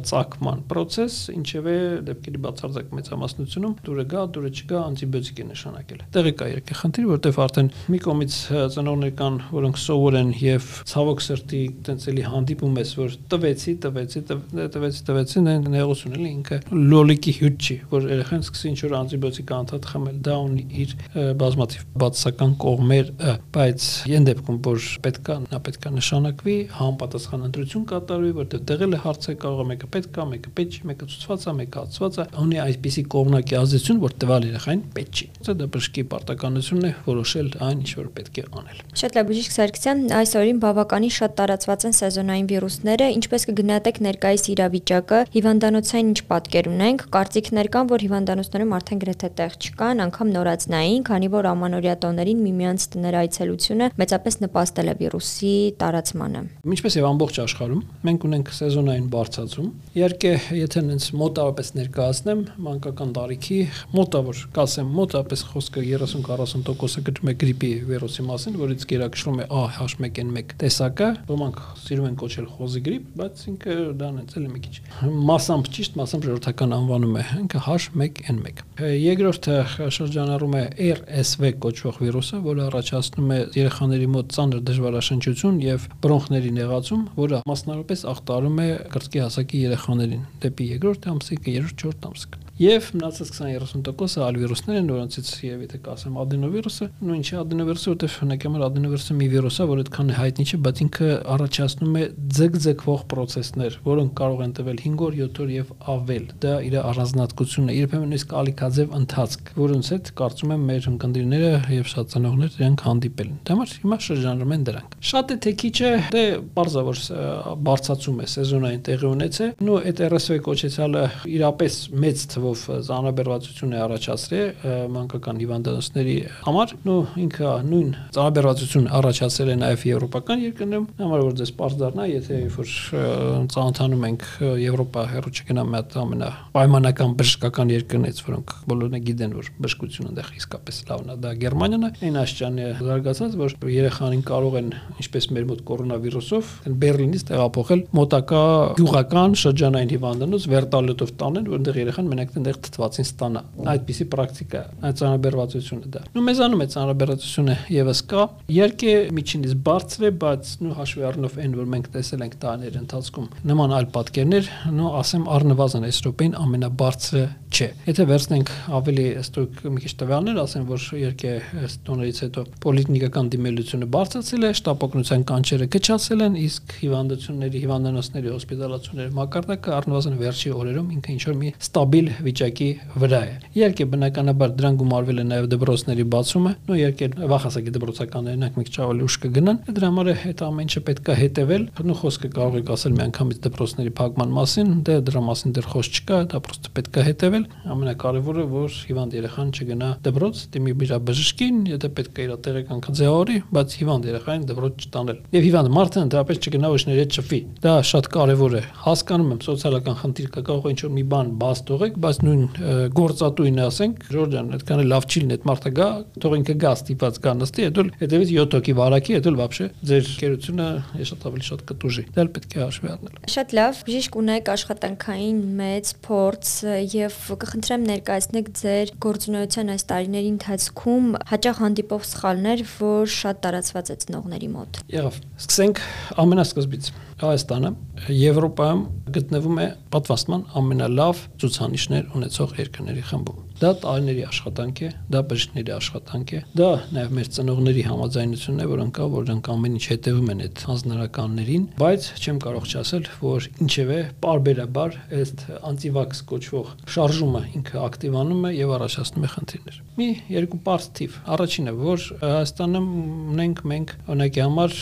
ծակման process, ինչևէ դեպքերի բացարձակ մեծամասնությունում դուրը գա, դուրը չգա, անտիբիոտիկ է նշանակում շարունակել։ Տեղի կա երկե խնդիր, որտեվ արդեն մի կողմից ծնողներ կան, որոնք սովոր են եւ ցավոք սրտի տենց էլի հանդիպում ես, որ տվեցի, տվեցի, տվեցի, տվեցի, նեղություն էլի ինքը լոլիկի հյութ չի, որ երեխան սկսի ինչ որ անտիբիոտիկ անդադ խմել, դա ունի իր բազմաթիվ բացասական կողմեր, բայց յեն դեպքում որ պետքա նա պետքա նշանակվի, համապատասխան ընտրություն կատարվի, որտեղ տեղել է հարցը կարող է մեկը պետք է, մեկը պետք չի, մեկը ցուցված է, մեկը հացված է, ունի այսպիսի կողմնակի ազդեցություն, որ տվալ երեխային պետք չի։ Դա բժշկի պարտականությունն է որոշել այն, ինչ որ պետք է անել։ Շատ լավ, բժիշկ Սարգսյան, այս օրին բավականին շատ տարածված են սեզոնային վիրուսները, ինչպես կգնահատեք ներկայիս իրավիճակը, հիվանդանոցային ինչ պատկեր ունենք, կարծիքներ կան, որ հիվանդանոցներում արդեն գրեթե տեղ չկան, անգամ նորածնային, քանի որ ամանորյա տոներին միմյանց տներ այցելությունը մեծապես նպաստել է վիրուսի տարածմանը։ Ինչպես եւ ամբողջ աշխարհում, մենք ունենք սեզոնային բարձրացում։ Իհարկե, եթե նենց մոտավորապես ներկայացնեմ, մանկական տարիքի մոտավոր, կասեմ, մոտավորապես խոսքը 30-40%-ը գրում է գրիպի վիրուսի մասին, որից գերակշռում է AH1N1 տեսակը, ոմանք սիրում են կոչել խոզի գրիպ, բայց ինքը դա նենց էլ մի քիչ մասամբ ճիշտ, մասամբ ժողովրդական անվանում է, ինքը H1N1։ Երկրորդը շրջանառում է RSV կոչվող վիրուսը, որը առաջացնում է երեխաների մոտ ծանր դժվարաշնչություն եւ բրոնխների նեղացում, որը մասնավորապես ախտարում է կրծքի հասակի երեխաներին դեպի երկրորդ ամսիկը, երրորդ-չորրորդ ամսիկը եւ մնացած 20-30%-ը այլ վիրուսներ են, որոնցից եւ եթե կասեմ adenovirus-ը, նույնիսկ adenovirus-ը, որտեղ հնակամար adenovirus-ը մի վիրուս է, որ այդքան հայտնի չէ, բայց ինքը առաջացնում է ձգձգվող process-ներ, որոնք կարող են տևել 5 օր, 7 օր եւ ավել։ Դա իր առանձնահատկությունն է, երբեմն նույնիսկ ալիքաձև ընթացք, որոնց հետ կարծում եմ մեր ընկերները եւ շատ ծնողներ դրանք հանդիպել են։ Դա համար հիմա շրջանառում են դրանք։ Շատ է թե քիչ է, դե բարձր բարձացում է սեզոնային տեղի ունեցել։ Նու այդ RSV կոչեցյալը իրապես մեծ թվով ծանրաբեռվածություն է առաջացրել մանկական հիվանդանոցների համար, նո ինքը նույն ծանրաբեռնություն առաջացել է նաև եվրոպական երկրներում, համար որ դες པարզ դառնա, եթե որ ծանոթանում ենք Եվրոպա հեռու չգնա մի հատ ամենա պայմանական բժշկական երկրներից, որոնք բոլորն գիտեն, որ բժշկությունը այնտեղ իսկապես լավն է, դա Գերմանիան է, այն աշխանը զարգացած, որ երեխաներին կարող են ինչպես մեր մոտ կորոնավիրուսով Բերլինից տեղափոխել մոտակա գյուղական շրջանային հիվանդանոց վերտալյոտով տանել, որտեղ երեխան մենակ այնտեղ թթվածին ստանա։ Այդպիսի պրակտիկա, այդ ծանր ծանրաբեռվածությունը դա։ Նու մեզանում է ծանրաբեռվածությունը եւս կա։ Իհարկե միջինից բարձր է, բայց նու հաշվի առնով այն, որ մենք տեսել ենք տարիների ընթացքում նման այլ պատկերներ, նու ասեմ առնվազն այս րոպեին ամենաբարձրը չէ։ Եթե վերցնենք ավելի ստույգ մի քիչ տվյալներ, ասեմ, որ իհարկե տոներից հետո պոլիկլինիկական դիմելությունը բարձրացել է, շտապօգնության կանչերը կչացել են, իսկ հիվանդությունների, հիվանդանոցների հոսպիտալացությունների մակարդակը առնվազն վերջի օրերում ինքը ինչ որ մի ստաբիլ վիճակի վրա է։ Իհարկե բնականաբար դրան գումարվել է նաև դպրոցների բացումը, նո իհարկե վախասակի դպրոցականներն ակ մի քիչ ավելի ուշ կգնան։ Դրա համար այդ ամեն ինչը պետք է հետևել։ Նո խոսքը կարող եք ասել միանգամից դպրոցների փակման մասին, դե դրա մասին դեռ խոսք չկա, դա պրոստը պետք է հետևել։ Ամենակարևորը որ հիվանդ երեխան չգնա դպրոց, դիմի իր բժշկին, եթե պետք է իր տեղեկանք ձեավորի, բայց հիվանդ երեխային դպրոց չտանել։ Եվ հիվանդ մարդը ընդհանրապես չգնա հետ չփի։ Դա շատ կարևոր է։ Հասկանում եմ սոցիալական խնդիր կա, կարող է ինչ-որ մի բան բաց թողեք, բայց նույն գործատուին ասենք, Ժորժան, այդքան լավ աղջիկ լինի, այդ մարդը գա, թող ինքը գա, ստիպած գա, նստի, հետո հետևից 7 հոգի վարակի, հետո բաբշե ձեր կերությունը շատ ավելի շատ կտուժի։ Դա էլ պետք է հաշվի առնել։ Շատ լավ, բժիշկ ունեք աշխատանքային մեծ փորձ եւ կխնդրեմ ներկայացնեք ձեր գործունեության այս տարիների ընթացքում հաճախ հանդիպող սխալներ, որ շատ տարածված է ծնողների մոտ։ Եղավ։ Սկսենք ամենասկզբից։ Հայաստանը Եվրոպայում գտնվում է պատվաստման ամենալավ ցուցանիշներ ունեցող երկրների խմբում Դա տարիների աշխատանք է, դա բժիշկների աշխատանք է, դա նաև մեր ծնողների համաձայնությունն է, որոնք կա, որոնք ամեն ինչ հետևում են այդ հանձնարարականներին, բայց չեմ կարող չասել, որ ինչևէ parberabar այդ անտիվաքս կոչվող շարժումը ինքը ակտիվանում է եւ առաջացնում է խնդիրներ։ Մի երկու բարձ թիվ։ Առաջինը, որ Հայաստանում ունենք մենք օրինակի համար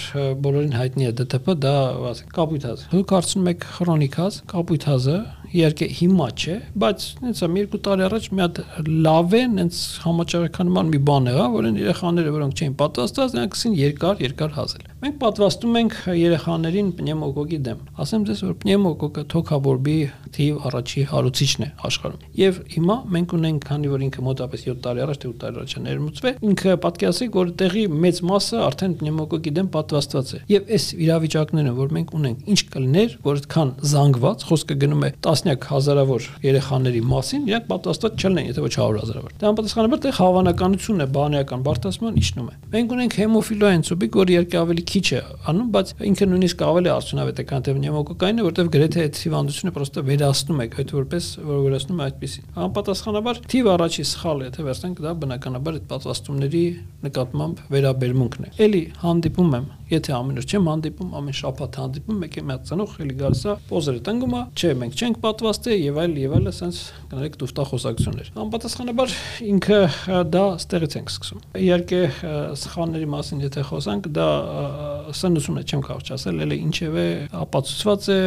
բոլորին հայտնի է ԴՏՊ, դա ասենք կապույտ հազ։ Դուք հարցնում եք քրոնիկ հազ, կապույտ հազը իհարկե հիմա չէ, բայց հենց am երկու տարի առաջ մի հատ լավ է, հենց համաճարականման մի բան եղա, որին երեխաները, որոնք չէին պատվաստված, նրանք սկսին երկար, երկար հազել։ Մենք պատվաստում ենք երեխաներին պնեումոկոկի դեմ։ Ասեմ ձեզ, որ պնեումոկոկը թոքաբորբի թիվ առաջի հարուցիչն է աշխարհում։ Եվ հիմա մենք ունենք, քանի որ ինքը մոտապես 7 տարի առաջ, թե 8 տարի առաջ ներմուծվել, ինքը պատկերացրեք, որ տեղի մեծ մասը արդեն պնեումոկոկի դեմ պատվաստված է։ Եվ այս իրավիճակները, որ մենք ունենք, ինչ կլներ, որ այդքան զանգված, խոսքը գնում է 10 տասնյակ հազարավոր երեխաների մասին իրենք պատրաստված չլինեն, եթե ոչ 100 հազարավոր։ Դա անպատասխանաբար թե հավանականությունն է բանական բարդացման իջնում է։ Մենք ունենք հեմոֆիլոային ցուբիկ, որը երկի ավելի քիչ է անում, բայց ինքը նույնիսկ ավելի արդյունավետ է, քան թե պնևմոկոկայինը, որտեղ գրեթե այդ հիվանդությունը պրոստը վերացնում է, այդ որպես որ վերացնում է այդպեսին։ Անպատասխանաբար թիվ առաջի սխալ է, թե վերցնենք դա բնականաբար այդ պատվաստումների նկատմամբ վերաբերմունքն է։ Էլի հանդիպում եմ Եթե ամեն օր չեմ հանդիպում, ամեն շաբաթ հանդիպում, մեկ հատ ծնող էլի գալիս է, պոզերը տնկում է, չէ, մենք չենք պատվաստե եւ այլ եւ այլ, ասենց կներեք տուֆտախոսակցություններ։ Անպատասխանաբար ինքը դա ստեղից ենք սկսում։ Իհարկե սխալների մասին եթե խոսանք, դա սնուցումն է, չեմ կարող ասել, էլի ինչևէ ապացուցված է,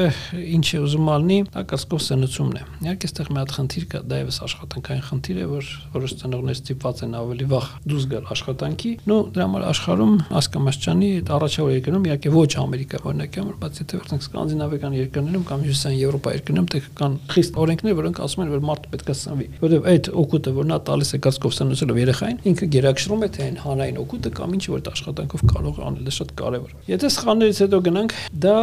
ինչ է ուզում ալնի, դա կասկով սնուցումն է։ Իհարկե այստեղ մի հատ խնդիր կա, դա եւս աշխատանքային խնդիր է, որ որոշ ծնողներ ստիպված են ավելի վաղ դուրս գալ աշխատանքի։ Նու դրա համար աշխարհում ասկամաշճանի առաջավոր երկրներում, իհարկե ոչ Ամերիկա օրինակ եմ, բայց եթե վերցնենք սկանդինավական երկրներում կամ հյուսիսային Եվրոպա երկրներում, թե կան խիստ օրենքներ, որոնք ասում են, որ մարդը պետք է սնվի, որովհետև այդ օգուտը, որ նա տալիս է կասկով սնուցելով երեխային, ինքը գերակշռում է թե այն հանրային օգուտը կամ ինչ որ աշխատանքով կարող անել, դա շատ կարևոր է։ Եթե սխալներից հետո գնանք, դա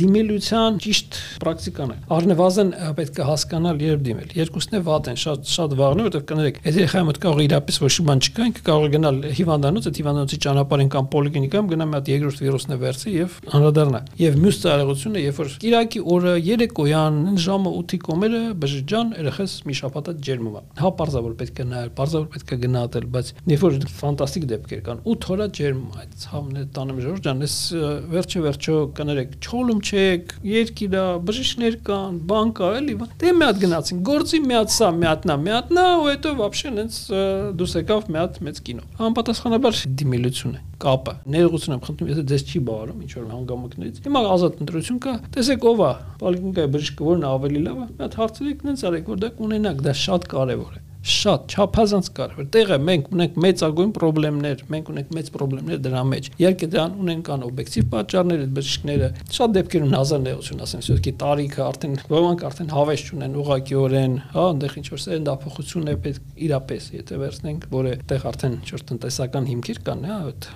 դիմելության ճիշտ պրակտիկան է։ Առնվազն պետք է հասկանալ երբ դիմել։ Երկուսն է վատ են, շատ շատ վաղն է, որովհետև կներեք, եթե երեխայի մոտ կարող իրապես ոչ մի բան չկա, ինքը կարող է գնալ հիվանդանոց, այդ հիվանդանոցի ճանապարհին կամ պոլիկլինիկայում գնա մի հատ երկրորդ վիրուսն է վերցի եւ անդրադառնա։ Եւ մյուս ծառայությունը, երբ որ Կիրակի օրը երեկոյան ժամը 8-ի կոմերը բժշկջան երեխես մի շաբաթա ջերմում է։ Հա, parzavol պետք է նայել, parzavol պետք է գնահատել, բայց երբ որ ֆանտաստիկ դեպքեր կան, 8 օրա ջերմում այդ ցավն է տանում Ժորժ ջան, ես վերջը վերջո կներեք, չոլում չեք, երկիրա, բժիշկներ կան, բան կա, էլի։ Դե մի հատ գնացին, գործի մի հատ սա, մի հատ նա, մի հատ նա, ու հետո вообще հենց դուրս եկավ մի հատ մեծ կինո։ Անպատասխանաբար դիմելություն է կապը։ Ներողություն եմ խնդրում, եթե դες չի բառում ինչ որ հանգամանքներից։ Հիմա ազատ ընտրություն կա։ Տեսեք ով է, պոլիկլինիկայի բժիշկը որն ավելի լավ է։ Մի հատ հարցրեք, նենց արեք, որ դա կունենաք, դա շատ կարևոր է շատ չափազանց կարևոր։ Տեղը մենք ունենք մեծագույն խնդիրներ, մենք ունենք մեծ խնդիրներ դրա մեջ։ Իհարկե դրան ունեն կան օբյեկտիվ պատճառներ, այդ բժիշկները շատ դեպքերում հազար նեղություն ասեն, ասեցի տարիքը արդեն ոմանք արդեն հավես չունեն ուղղակիորեն, հա, այնտեղ ինչ որ սերնդափոխություն է պետք իրապես, եթե վերցնենք, որը այդտեղ արդեն ինչ որ տնտեսական հիմքեր կան, հա, այդ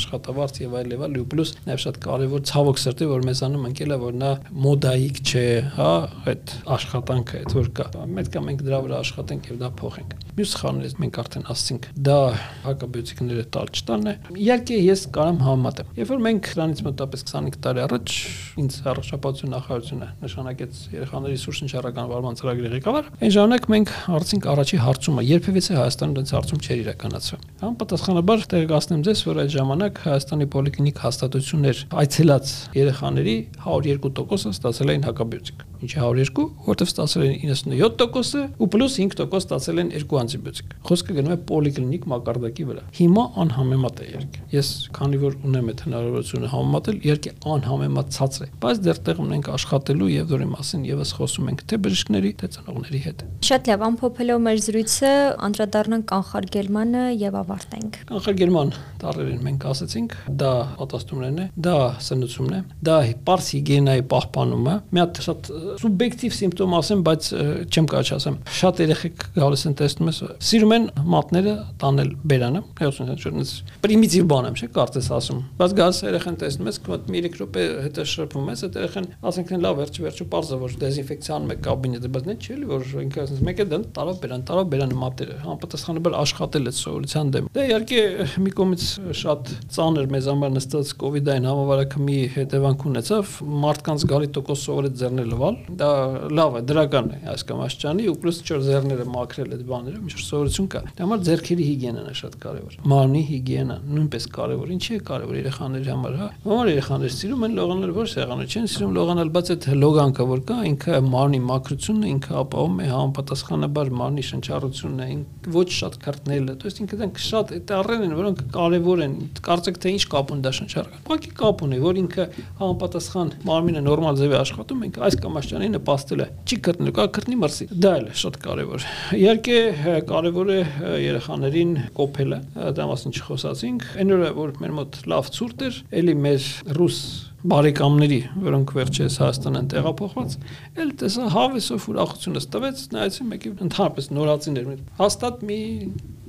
աշխատավարձ եւ այլ եւ այլ, ու պլյուս նաեւ շատ կարևոր ցավոք սրտի, որ մեզանում ընկել է, որ նա մոդայիկ չէ, հա, այդ աշխատանքը, այդ որ կա։ Պետք է մենք դրա վրա աշխատենք եւ դա փոխ փոխենք։ Մյուս խառներից մենք արդեն ասցինք, դա հակաբիոտիկները տալ չտալն է։ Իհարկե ես կարամ համեմատեմ։ Երբ որ մենք դրանից մոտապես 25 տարի առաջ ինձ առողջապահություն նախարարությունը նշանակեց երեխաների սուրսնչառական վարման ծրագրի ղեկավար, այն ժամանակ մենք հարցինք առաջի հարցումը, երբևիցե Հայաստանում դրանց հարցում չէր իրականացվում։ Անպատասխանաբար տեղեկացնեմ ձեզ, որ այդ ժամանակ Հայաստանի պոլիկլինիկ հաստատություններ այցելած երեխաների 102%-ը ստացել էին հակաբիոտիկ ինչի 102, որտեղ ստացել են 97%-ը ու պլյուս 5% ստացել են երկու անտիբիոտիկ։ Խոսքը գնում է պոլիկլինիկ մակարդակի վրա։ Հիմա անհամեմատ է իհարկե։ Ես քանի որ ունեմ այդ հնարավորությունը համեմատել, իհարկե անհամեմատ ցածր է, բայց դեռտեղ ունենք աշխատելու եւ դուրի մասին եւս խոսում ենք թե բժիշկների, թե ծնողների հետ։ Շատ լավ, ամփոփելով մեր զրույցը, անդրադառնանք կանխարգելմանը եւ ավարտենք։ Կանխարգելման տարերին մենք ասացինք, դա պատասխանումն է, դա սնուցումն է, դա պարս հիգիենայի պահպանումը։ Մի հատ շատ սուբյեկտիվ սիմպտոմ ասեմ, բայց չեմ կարող ասեմ։ Շատ երեխեք գալիս են տեսնում ես, սիրում են մատները տանել բերանը, 70 պրիմիտիվ բան եմ, չէ՞, կարծես ասում։ Բայց գալիս երեխան տեսնում ես, կոտ 3 րոպե հետը շրփում ես, այդ երեխան ասենք լավ, վերջ վերջը parza որ դեզինֆեկցիան մեկ կաբինետը, բայց նե չէ՞ որ ինքը ասես մեկը դեն տարավ բերան, տարավ բերան մատերը, համապատասխանաբար աշխատել է սովորության դեմ։ Դե իհարկե մի կողմից շատ ծանր մեզ համար նստած կ ូវ իդային համավարակը մի հետևանք ունեցավ, մարդկանց գալի տոկոս սովորեց ձեռներ լվալ, դա լավ է, դրական է այս կամ աշխանի ու պլյուս 4 ձեռները մաքրել այդ բաները, ինչ որ սովորություն կա։ Դա համար ձեռքերի հիգիենան է շատ կարևոր։ Մարմնի հիգիենան նույնպես կարևոր։ Ինչի է կարևոր երեխաների համար, հա։ Համար երեխաները սիրում են լողանալ, ոչ սեղանը չեն սիրում լողանալ, բայց այդ լոգանքը որ կա, ինքը մարմնի մաքրությունն է, ինքը ապահովում է համապատասխանաբար մարմնի շնչառությունն է, ոչ շատ քրտնելը, то есть ինքը դրանք շատ այդ առեն են, որոնք կարևոր են։ Կարծեք թե ինչ կապ ունի դա շնչառական։ Ուղղակի կապ ունի, որ ինքը համապատասխան մարմինը նորմալ ձևի աշխատում, ինքը այս կամ այս ճանին նպաստել է։ Չի քրտնել, կա քրտնի մրսի։ Դա էլ է շատ կարևոր։ Իհարկե կարևոր է երեխաներին կոփելը, դա մասին չխոսացինք։ Այն օրը որ մեր մոտ լավ ցուրտ էր, ելի մեր ռուս բարեկամների, որոնք վերջերս Հայաստան են տեղափոխված, էլ տեսա հավեսով ուրախությունս տվեց, նայեցի մեկի ընդհանրապես նորածիներ, հաստատ մի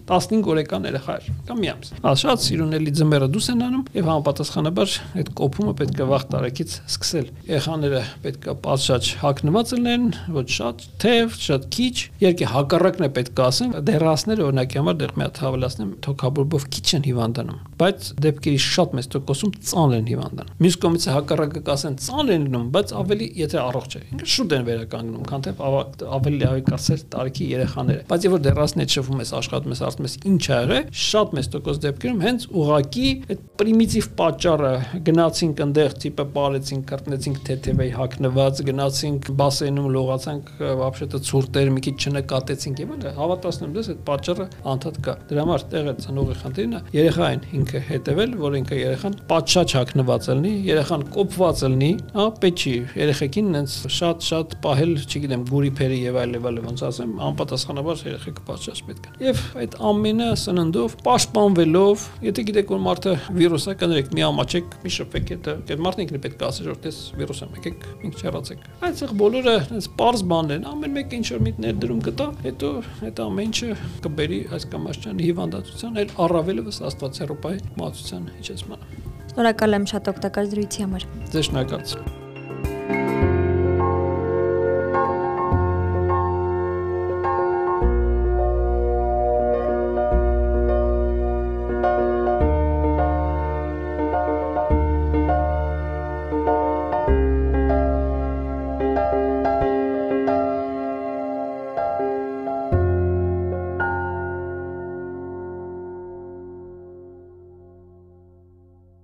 15 օրեկան երեխա էր կամ մի ամս։ Շատ սիրունելի ձմեռը դուս են անում եւ համապատասխանաբար այդ կոփումը պետք է վաղ տարեկից սկսել։ Երեխաները պետք է պատշաճ հակնված լինեն, ոչ շատ թեև, շատ քիչ։ Երկի հակառակն է պետք է ասեմ, դերասները օրինակի համար դեռ մի հատ հավելացնեմ, թոքաբորբով քիչ են հիվանդանում, բայց դեպքերի շատ մեծ տոկոսում ծանր են հիվանդանում։ Մյուս կողմից հակառակը կասեն ծանր են լինում, բայց ավելի եթե առողջ է։ Ինքը շուտ են վերականգնում, քան թե ավելի ավելի կարծես տարիքի երեխաները։ Բայց երբ որ դերասներ շփում ես աշխատում ես ասում ես ինչ ա եղել, շատ մեծ տոկոս դեպքերում հենց ուղակի այդ պրիմիտիվ պատճառը գնացինք այնտեղ տիպը բարեցինք, կրտնեցինք թեթևեի հակնված, գնացինք բասենում լողացանք, вообще-то ցուրտեր մի քիչ չնկատեցինք եւ այլն, հավատացնում ես այդ պատճառը անդադ կա։ Դրա համար տեղը ծնողի խնդիրն է երեխային ինքը հետևել, որ ինքը երեխան պատշաճ հակնված լինի, երեխան կոպված լինի, հա, պետք չի երեխեքին այնց շատ-շատ պահել, չգիտեմ, գուրիփերի եւ այլ եւ այլ ոնց ասեմ, անպատասխանաբար երեխեքը պատշաճ պետք է։ Եվ այդ ամենը սննդով, պաշտպանվելով, եթե գիտեք որ մարդը վիրուս է, կներեք, մի ամաչեք, մի շփվեք, եթե այդ մարդն ինքն է պետք է ասի, որ դες վիրուս եմ եկեք, ինք չհարացեք։ Այս էլ բոլորը այս པարզ բանն են, ամեն մեկը ինչ որ մի ներդրում կտա, հետո այդ ամենը կբերի այս կամաշչանի հիվանդացության, այլ առավելևս աստվածերոպայի մահացության իջեցմանը։ Շնորհակալ եմ շատ օգտակար զրույցի համար։ Ձեզ շնորհակալություն։